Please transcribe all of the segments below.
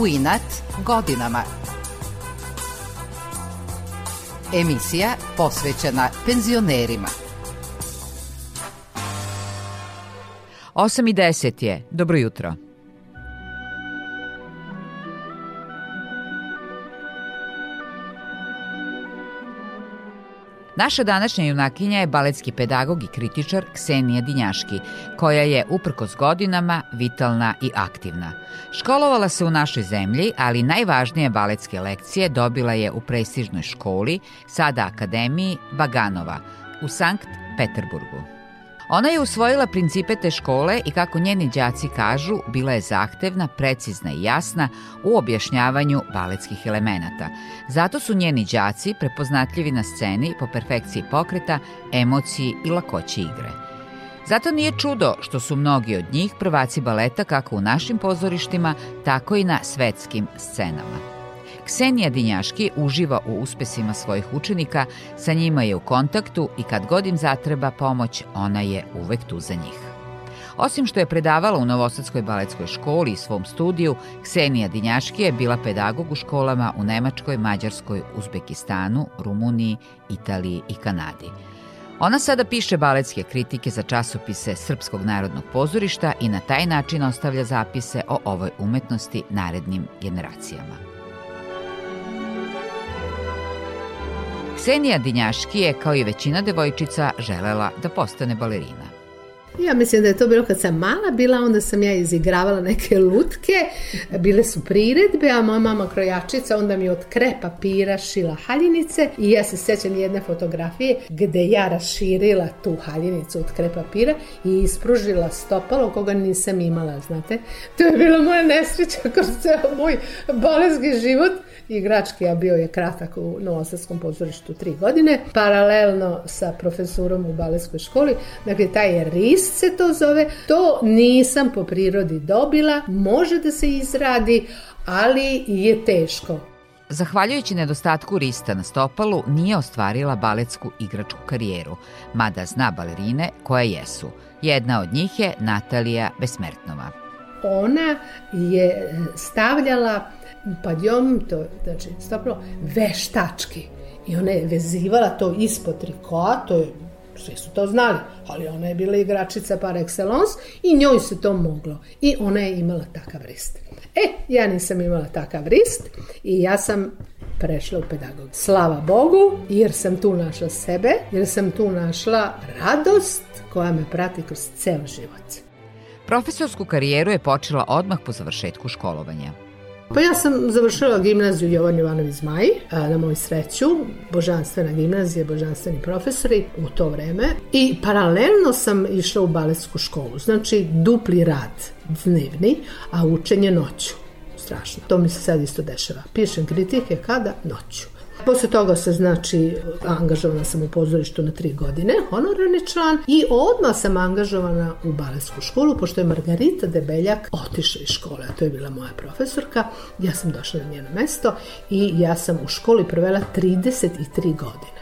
U inat godinama. Emisija posvećena penzionerima. 8 i 10 je. Dobro jutro. Naša današnja junakinja je baletski pedagog i kritičar Ksenija Dinjaški, koja je, uprkos godinama, vitalna i aktivna. Školovala se u našoj zemlji, ali najvažnije baletske lekcije dobila je u prestižnoj školi, sada Akademiji Baganova, u Sankt Peterburgu. Ona je usvojila principe te škole i kako njeni đaci kažu, bila je zahtevna, precizna i jasna u objašnjavanju baletskih elemenata. Zato su njeni đaci prepoznatljivi na sceni po perfekciji pokreta, emociji i lakoći igre. Zato nije čudo što su mnogi od njih prvaci baleta kako u našim pozorištima, tako i na svetskim scenama. Ksenija Dinjaški uživa u uspesima svojih učenika, sa njima je u kontaktu i kad god im zatreba pomoć, ona je uvek tu za njih. Osim što je predavala u Novosadskoj baletskoj školi i svom studiju, Ksenija Dinjaški je bila pedagog u školama u Nemačkoj, Mađarskoj, Uzbekistanu, Rumuniji, Italiji i Kanadi. Ona sada piše baletske kritike za časopise Srpskog narodnog pozorišta i na taj način ostavlja zapise o ovoj umetnosti narednim generacijama. Ksenija Dinjaški je, kao i većina devojčica, želela da postane balerina. Ja mislim da je to bilo kad sam mala bila, onda sam ja izigravala neke lutke, bile su priredbe, a moja mama krojačica onda mi od kre papira šila haljinice i ja se sećam jedne fotografije gde ja raširila tu haljinicu od kre papira i ispružila stopalo koga nisam imala, znate. To je bila moja nesreća kroz ceo moj bolesni život igrački, a bio je kratak u Novosadskom pozorištu tri godine, paralelno sa profesorom u baleskoj školi. Dakle, taj RIS se to zove. To nisam po prirodi dobila, može da se izradi, ali je teško. Zahvaljujući nedostatku rista na stopalu, nije ostvarila baletsku igračku karijeru, mada zna balerine koje jesu. Jedna od njih je Natalija Besmertnova. Ona je stavljala padjom, to znači stopalo, veštački. I ona je vezivala to ispod trikoa, to je svi su to znali, ali ona je bila igračica par excellence i njoj se to moglo. I ona je imala takav rist. E, ja nisam imala takav rist i ja sam prešla u pedagog. Slava Bogu, jer sam tu našla sebe, jer sam tu našla radost koja me prati kroz ceo život. Profesorsku karijeru je počela odmah po završetku školovanja. Pa ja sam završila gimnaziju Jovan Jovanović Zmaj, na moju sreću, božanstvena gimnazija, božanstveni profesori u to vreme i paralelno sam išla u baletsku školu, znači dupli rad dnevni, a učenje noću. Strašno. To mi se sad isto dešava. Pišem kritike kada? Noću. Posle toga se, znači, angažovana sam u pozorištu na tri godine, honorarni član, i odmah sam angažovana u baletsku školu, pošto je Margarita Debeljak otišla iz škole, a to je bila moja profesorka, ja sam došla na njeno mesto i ja sam u školi provela 33 godine.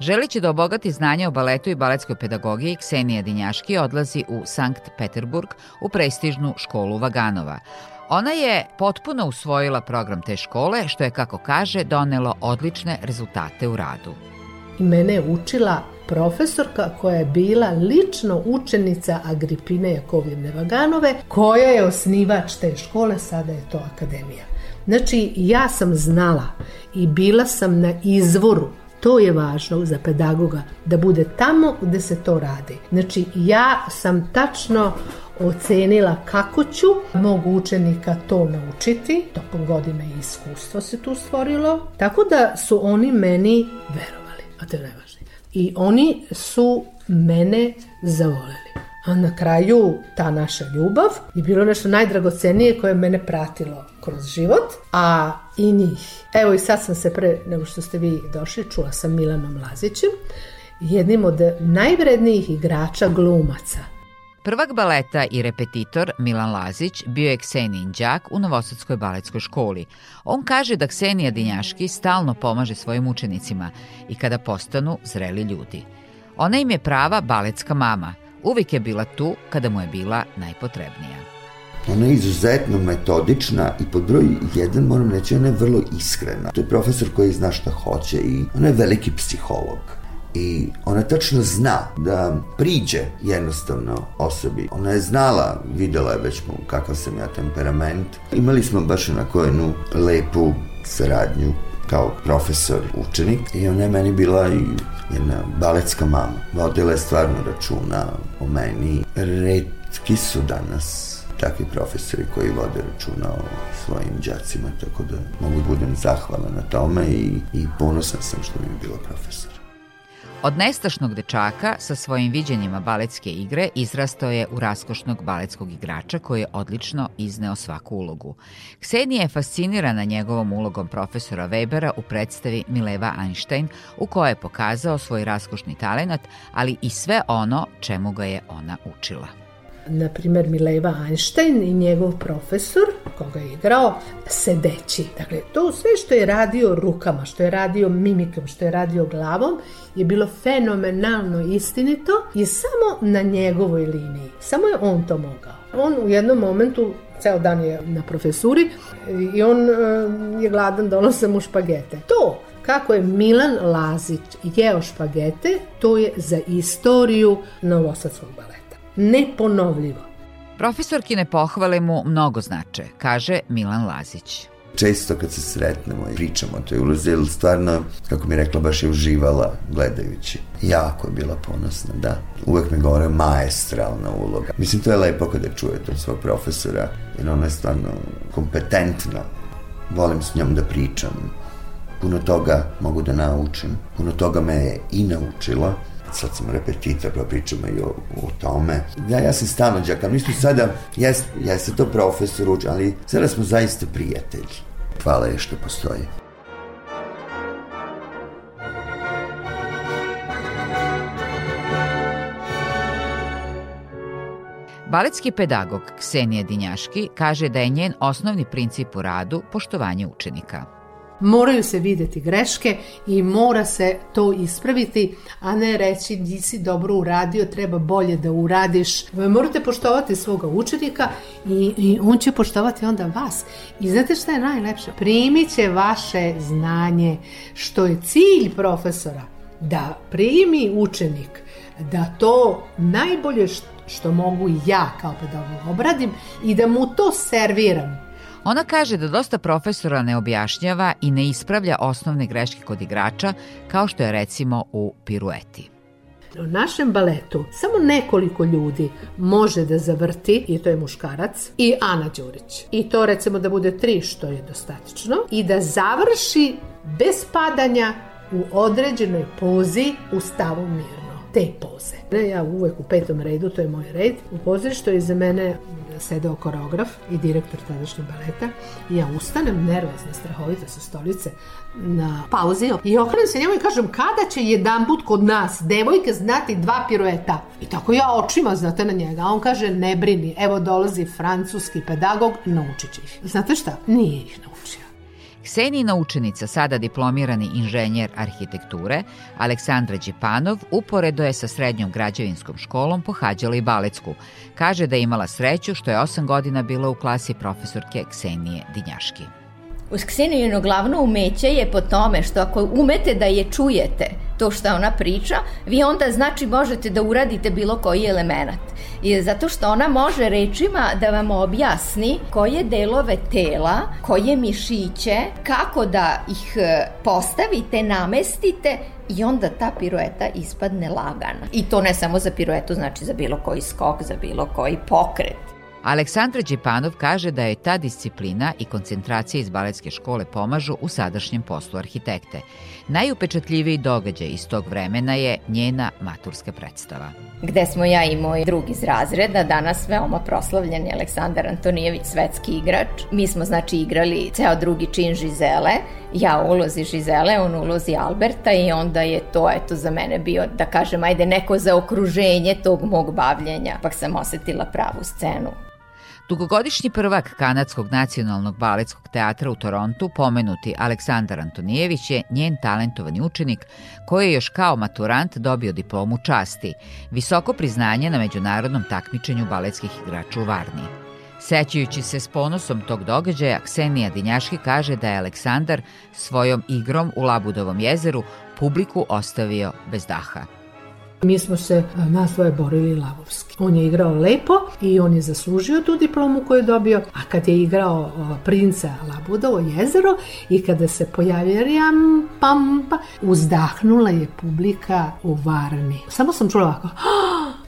Želići da obogati znanje o baletu i baletskoj pedagogiji, Ksenija Dinjaški odlazi u Sankt Peterburg u prestižnu školu Vaganova. Ona je potpuno usvojila program te škole, što je, kako kaže, donelo odlične rezultate u radu. I mene je učila profesorka koja je bila lično učenica Agripine Jakovljevne Vaganove, koja je osnivač te škole, sada je to akademija. Znači, ja sam znala i bila sam na izvoru To je važno za pedagoga, da bude tamo gde se to radi. Znači, ja sam tačno ocenila kako ću mog učenika to naučiti, tokom godina i se tu stvorilo, tako da su oni meni verovali, a to je najvažnije. I oni su mene zavoleli. A na kraju ta naša ljubav je bilo nešto najdragocenije koje je mene pratilo kroz život, a i njih. Evo i sad sam se pre nego što ste vi došli, čula sam Milanom Lazićem, jednim od najvrednijih igrača glumaca Prvak baleta i repetitor Milan Lazić bio je Ksenijin đak u Novosadskoj baletskoj školi. On kaže da Ksenija Dinjaški stalno pomaže svojim učenicima i kada postanu zreli ljudi. Ona im je prava baletska mama. Uvijek je bila tu kada mu je bila najpotrebnija. Ona je izuzetno metodična i pod broj jedan moram reći, ona je vrlo iskrena. To je profesor koji zna šta hoće i ona je veliki psiholog i ona tačno zna da priđe jednostavno osobi. Ona je znala, videla je već kakav sam ja temperament. Imali smo baš onako jednu lepu saradnju kao profesor, učenik i ona je meni bila i jedna baletska mama. Vodila je stvarno računa o meni. Redki su danas takvi profesori koji vode računa o svojim đacima, tako da mogu da budem zahvalan na tome i, i ponosan sam što mi je bila profesor. Od nestašnog dečaka sa svojim viđenjima baletske igre izrastao je u raskošnog baletskog igrača koji je odlično izneo svaku ulogu. Ksenija je fascinirana njegovom ulogom profesora Webera u predstavi Mileva Einstein u kojoj je pokazao svoj raskošni talenat, ali i sve ono čemu ga je ona učila na primjer Mileva Einstein i njegov profesor, koga je igrao, sedeći. Dakle, to sve što je radio rukama, što je radio mimikom, što je radio glavom, je bilo fenomenalno istinito i samo na njegovoj liniji. Samo je on to mogao. On u jednom momentu ceo dan je na profesuri i on uh, je gladan, donose mu špagete. To kako je Milan Lazić jeo špagete, to je za istoriju Novosadskog baleta neponovljivo. Profesorkine pohvale mu mnogo znače, kaže Milan Lazić. Često kad se sretnemo i pričamo o toj ulozi, ili stvarno, kako mi je rekla, baš je uživala gledajući. Jako je bila ponosna, da. Uvek mi govore maestralna uloga. Mislim, to je lepo kada čujete od svog profesora, jer ona je stvarno kompetentna. Volim s njom da pričam. Puno toga mogu da naučim. Puno toga me je i naučila sad sam repetitor, pa pričamo i o, o tome. Ja, ja sam stalno džak, ali mi smo sada, jes, jeste to profesor uč, ali sada smo zaista prijatelji. Hvala je što postoji. Baletski pedagog Ksenija Dinjaški kaže da je njen osnovni princip u radu poštovanje učenika. Moraju se videti greške i mora se to ispraviti, a ne reći nisi dobro uradio, treba bolje da uradiš. Morate poštovati svoga učenika i, i on će poštovati onda vas. I znate šta je najlepše? Primit će vaše znanje, što je cilj profesora, da primi učenik, da to najbolje što mogu ja kao pedagog obradim i da mu to serviram Ona kaže da dosta profesora ne objašnjava i ne ispravlja osnovne greške kod igrača, kao što je recimo u pirueti. U našem baletu samo nekoliko ljudi može da zavrti, i to je muškarac, i Ana Đurić. I to recimo da bude tri, što je dostatično, i da završi bez padanja u određenoj pozi u stavu mirno. Te poze. Ja uvek u petom redu, to je moj red, u pozorištu je za mene sedeo koreograf i direktor tadašnjeg baleta i ja ustanem nervozna, strahovita sa stolice na pauzi i okrenem se njemu i kažem kada će jedan put kod nas devojke znati dva pirueta? I tako ja očima znate na njega. A on kaže ne brini. Evo dolazi francuski pedagog naučit će ih. Znate šta? Nije ih Ksenina učenica, sada diplomirani inženjer arhitekture, Aleksandra Đepanov, uporedo je sa srednjom građevinskom školom pohađala i baletsku. Kaže da je imala sreću što je 8 godina bila u klasi profesorke Ksenije Dinjaški. Uz Ksenijino glavno umeće je po tome što ako umete da je čujete, to što ona priča, vi onda znači možete da uradite bilo koji element. I zato što ona može rečima da vam objasni koje delove tela, koje mišiće, kako da ih e, postavite, namestite i onda ta pirueta ispadne lagana. I to ne samo za piruetu, znači za bilo koji skok, za bilo koji pokret. Aleksandra Đepanov kaže da je ta disciplina i koncentracija iz baletske škole pomažu u sadašnjem poslu arhitekte. Najupečatljiviji događaj iz tog vremena je njena maturska predstava. Gde smo ja i moj drug iz razreda, danas veoma proslavljeni Aleksandar Antonijević, svetski igrač. Mi smo znači igrali ceo drugi čin Žizele, ja u ulozi Žizele, on u ulozi Alberta i onda je to eto za mene bio, da kažem, ajde neko za okruženje tog mog bavljenja, pa sam osetila pravu scenu. Dugogodišnji prvak Kanadskog nacionalnog baletskog teatra u Torontu, pomenuti Aleksandar Antonijević je njen talentovani učenik koji je još kao maturant dobio diplomu časti, visoko priznanje na međunarodnom takmičenju baletskih igrača u Varni. Sećajući se s ponosom tog događaja, Ksenija Dinjaški kaže da je Aleksandar svojom igrom u Labudovom jezeru publiku ostavio bez daha. Mi smo se na svoje borili lavovski. On je igrao lepo i on je zaslužio tu diplomu koju je dobio, a kad je igrao princa Labudovo jezero i kada se pojavio Rijam, pam, pa, uzdahnula je publika u Varni. Samo sam čula ovako,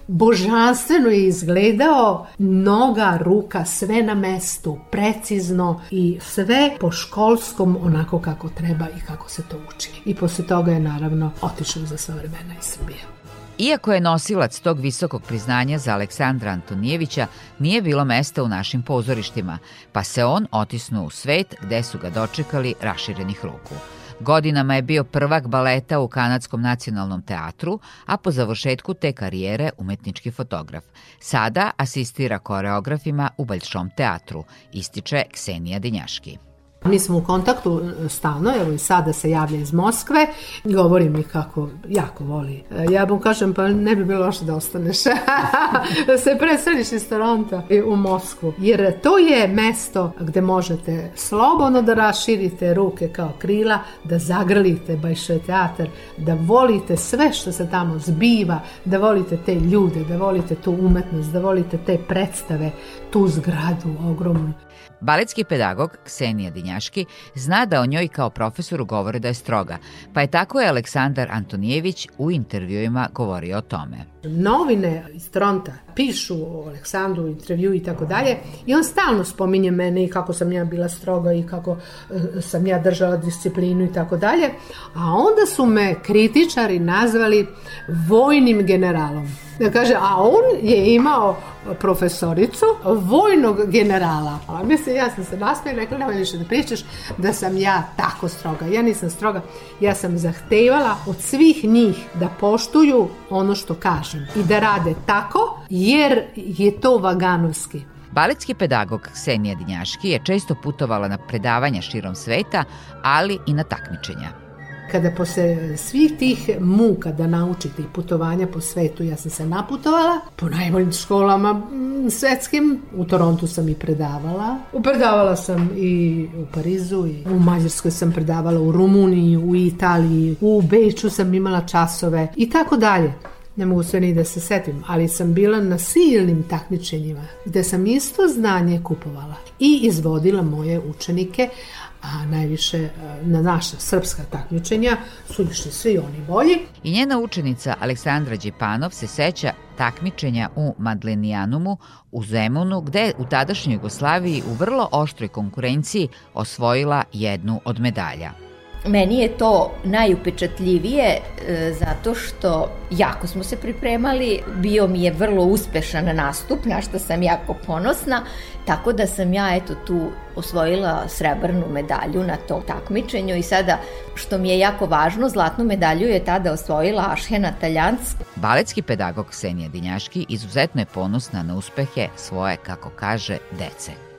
božanstveno je izgledao, noga, ruka, sve na mestu, precizno i sve po školskom onako kako treba i kako se to uči. I posle toga je naravno otišao za sva vremena iz Srbije. Iako je nosilac tog visokog priznanja za Aleksandra Antonijevića, nije bilo mesta u našim pozorištima, pa se on otisnuo u svet gde su ga dočekali raširenih ruku. Godinama je bio prvak baleta u Kanadskom nacionalnom teatru, a po završetku te karijere umetnički fotograf. Sada asistira koreografima u Baljšom teatru, ističe Ksenija Dinjaški. Mi smo u kontaktu e, stalno, evo i sada se javlja iz Moskve, govori mi kako jako voli. E, ja mu kažem, pa ne bi bilo loše da ostaneš, da se preseliš iz Toronto u Moskvu. Jer to je mesto gde možete slobodno da raširite ruke kao krila, da zagrlite Bajše teatar, da volite sve što se tamo zbiva, da volite te ljude, da volite tu umetnost, da volite te predstave, tu zgradu ogromnu. Baletski pedagog Ksenija Dinjaški zna da o njoj kao profesoru govore da je stroga, pa je tako je Aleksandar Antonijević u intervjuima govorio o tome. Novine iz Tronta pišu o Aleksandru, intervju i tako dalje i on stalno spominje mene i kako sam ja bila stroga i kako e, sam ja držala disciplinu i tako dalje, a onda su me kritičari nazvali vojnim generalom. Da kaže, a on je imao profesoricu vojnog generala. A mislim, ja sam se naspio i rekla, nemoj više da pričaš da sam ja tako stroga. Ja nisam stroga. Ja sam zahtevala od svih njih da poštuju ono što kažem i da rade tako, jer je to vaganovski. Baletski pedagog Ksenija Dinjaški je često putovala na predavanja širom sveta, ali i na takmičenja kada posle svih tih muka da naučite i putovanja po svetu, ja sam se naputovala po najboljim školama mm, svetskim. U Torontu sam i predavala. Predavala sam i u Parizu, i u Mađarskoj sam predavala, u Rumuniji, u Italiji, u Beču sam imala časove i tako dalje ne mogu sve ni da se setim, ali sam bila na silnim takmičenjima gde sam isto znanje kupovala i izvodila moje učenike, a najviše e, na naša srpska takmičenja su išli svi oni bolji. I njena učenica Aleksandra Đepanov se seća takmičenja u Madlenijanumu u Zemunu, gde u tadašnjoj Jugoslaviji u vrlo oštroj konkurenciji osvojila jednu od medalja. Meni je to najupečatljivije e, zato što jako smo se pripremali, bio mi je vrlo uspešan nastup, na što sam jako ponosna, tako da sam ja eto tu osvojila srebrnu medalju na tom takmičenju i sada što mi je jako važno, zlatnu medalju je tada osvojila Ašhena Taljanc. Baletski pedagog Ksenija Dinjaški izuzetno je ponosna na uspehe svoje, kako kaže, dece.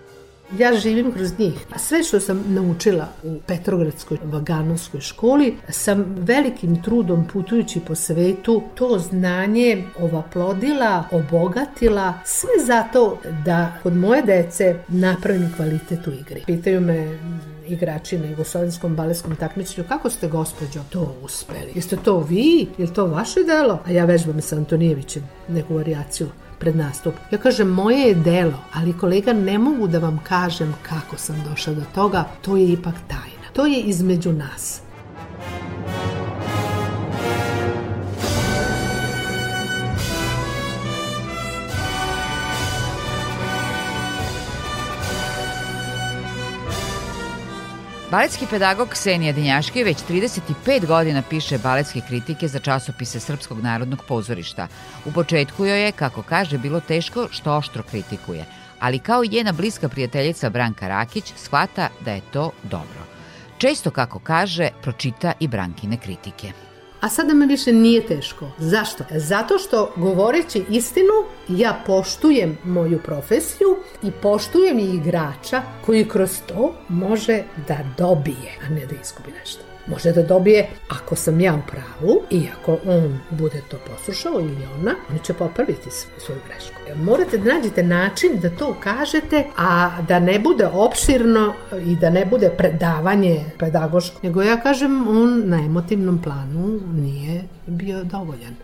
Ja živim kroz njih. A sve što sam naučila u Petrogradskoj Vaganovskoj školi sam velikim trudom putujući po svetu to znanje ovaplodila, obogatila, sve zato da kod moje dece napravim kvalitet u igri. Pitaju me igrači na jugoslovenskom baletskom takmičenju, kako ste gospođo to uspeli? Jeste to vi? Je to vaše delo? A ja vežbam sa Antonijevićem neku varijaciju pred nastup. Ja kažem, moje je delo, ali kolega ne mogu da vam kažem kako sam došla do toga, to je ipak tajna. To je između nas. Baletski pedagog Ksenija Dinjaški već 35 godina piše baletske kritike za časopise Srpskog narodnog pozorišta. U početku joj je, kako kaže, bilo teško što oštro kritikuje, ali kao njena bliska prijateljica Branka Rakić shvata da je to dobro. Često, kako kaže, pročita i Brankine kritike. A sada me više nije teško. Zašto? Zato što govoreći istinu ja poštujem moju profesiju i poštujem i igrača koji kroz to može da dobije, a ne da izgubi nešto. Može da dobije, ako sam ja u pravu i ako on bude to poslušao ili ona, oni će popraviti svoju grešku. Morate da nađete način da to kažete, a da ne bude opširno i da ne bude predavanje pedagoško. Nego ja kažem, on na emotivnom planu nije bio dovoljan.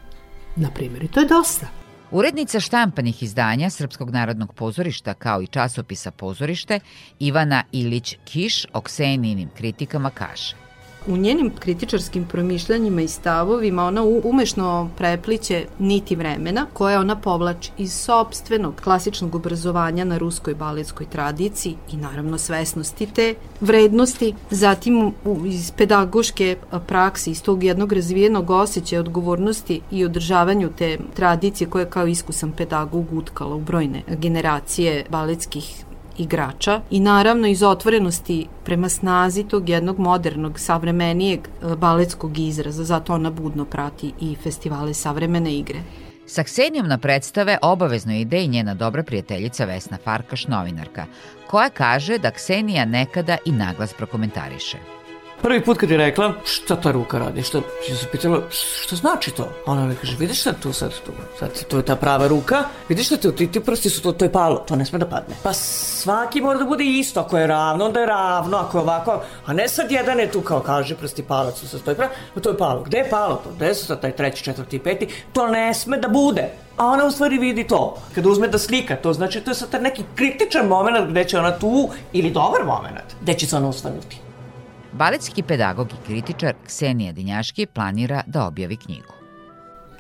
Na primjer, i to je dosta. Urednica štampanih izdanja Srpskog narodnog pozorišta kao i časopisa Pozorište Ivana Ilić-Kiš o Ksenijinim kritikama kaže u njenim kritičarskim promišljanjima i stavovima ona umešno prepliće niti vremena koje ona povlači iz sobstvenog klasičnog obrazovanja na ruskoj baletskoj tradiciji i naravno svesnosti te vrednosti, zatim iz pedagoške prakse, iz tog jednog razvijenog osjećaja odgovornosti i održavanju te tradicije koje kao iskusan pedagog utkala u brojne generacije baletskih igrača i naravno iz otvorenosti prema snazi tog jednog modernog, savremenijeg e, baletskog izraza, zato ona budno prati i festivale savremene igre. Sa Ksenijom na predstave obavezno ide i njena dobra prijateljica Vesna Farkaš, novinarka, koja kaže da Ksenija nekada i naglas prokomentariše. Prvi put kad je rekla, šta ta ruka radi, šta, ja se pitala, šta znači to? Ona mi kaže, vidiš sad tu sad tu, sad to je ta prava ruka, vidiš šta ti, ti prsti su to, to je palo, to ne sme da padne. Pa svaki mora da bude isto, ako je ravno, onda je ravno, ako je ovako, a ne sad jedan je tu kao kaže prsti palac, sad stoji pravo, pa to je palo. Gde je palo to? Gde su sad taj treći, četvrti, peti? To ne sme da bude. A ona u stvari vidi to. Kada uzme da slika, to znači to je sad neki kritičan moment gde će ona tu, ili dobar moment, gde će se ona usvanuti. Baletski pedagog i kritičar Ksenija Dinjaški planira da objavi knjigu.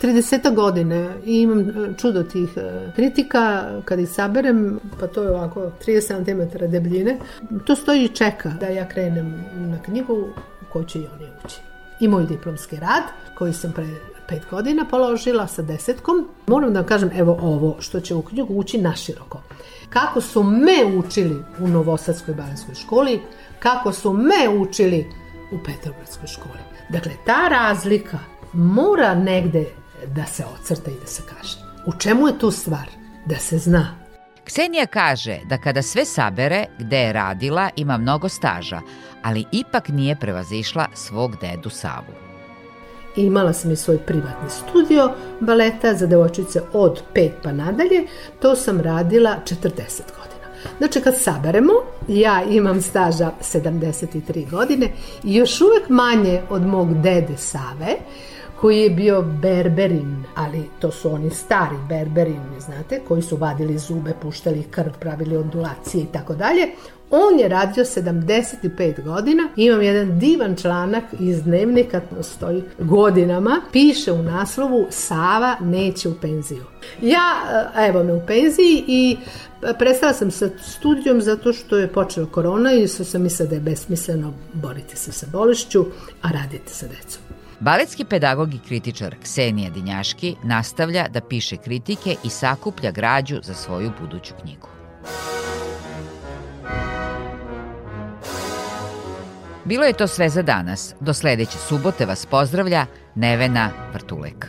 30 godine i imam e, čudo tih e, kritika, kad ih saberem, pa to je ovako 30 cm debljine, to stoji i čeka da ja krenem na knjigu koju će i oni ući. I moj diplomski rad, koji sam pre pet godina položila sa desetkom. Moram da vam kažem, evo ovo, što će u knjigu ući naširoko. Kako su me učili u Novosadskoj balenskoj školi, kako su me učili u Petrogradskoj školi. Dakle, ta razlika mora negde da se ocrta i da se kaže. U čemu je tu stvar? Da se zna. Ksenija kaže da kada sve sabere gde je radila ima mnogo staža, ali ipak nije prevazišla svog dedu Savu. Imala sam i svoj privatni studio baleta za devojčice od 5 pa nadalje. To sam radila 40 godina. Znači kad saberemo, ja imam staža 73 godine i još uvek manje od mog dede Save, koji je bio berberin, ali to su oni stari berberini, znate, koji su vadili zube, puštali krv, pravili ondulacije i tako dalje. On je radio 75 godina. Imam jedan divan članak iz dnevnika, to stoji godinama, piše u naslovu Sava neće u penziju. Ja, eh, evo me u penziji i prestala sam sa studijom zato što je počela korona i su sam mislila da je besmisleno boriti se sa bolešću, a raditi sa decom. Baletski pedagog i kritičar Ksenija Dinjaški nastavlja da piše kritike i sakuplja građu za svoju buduću knjigu. Bilo je to sve za danas. Do sledeće subote vas pozdravlja Nevena Vrtulek.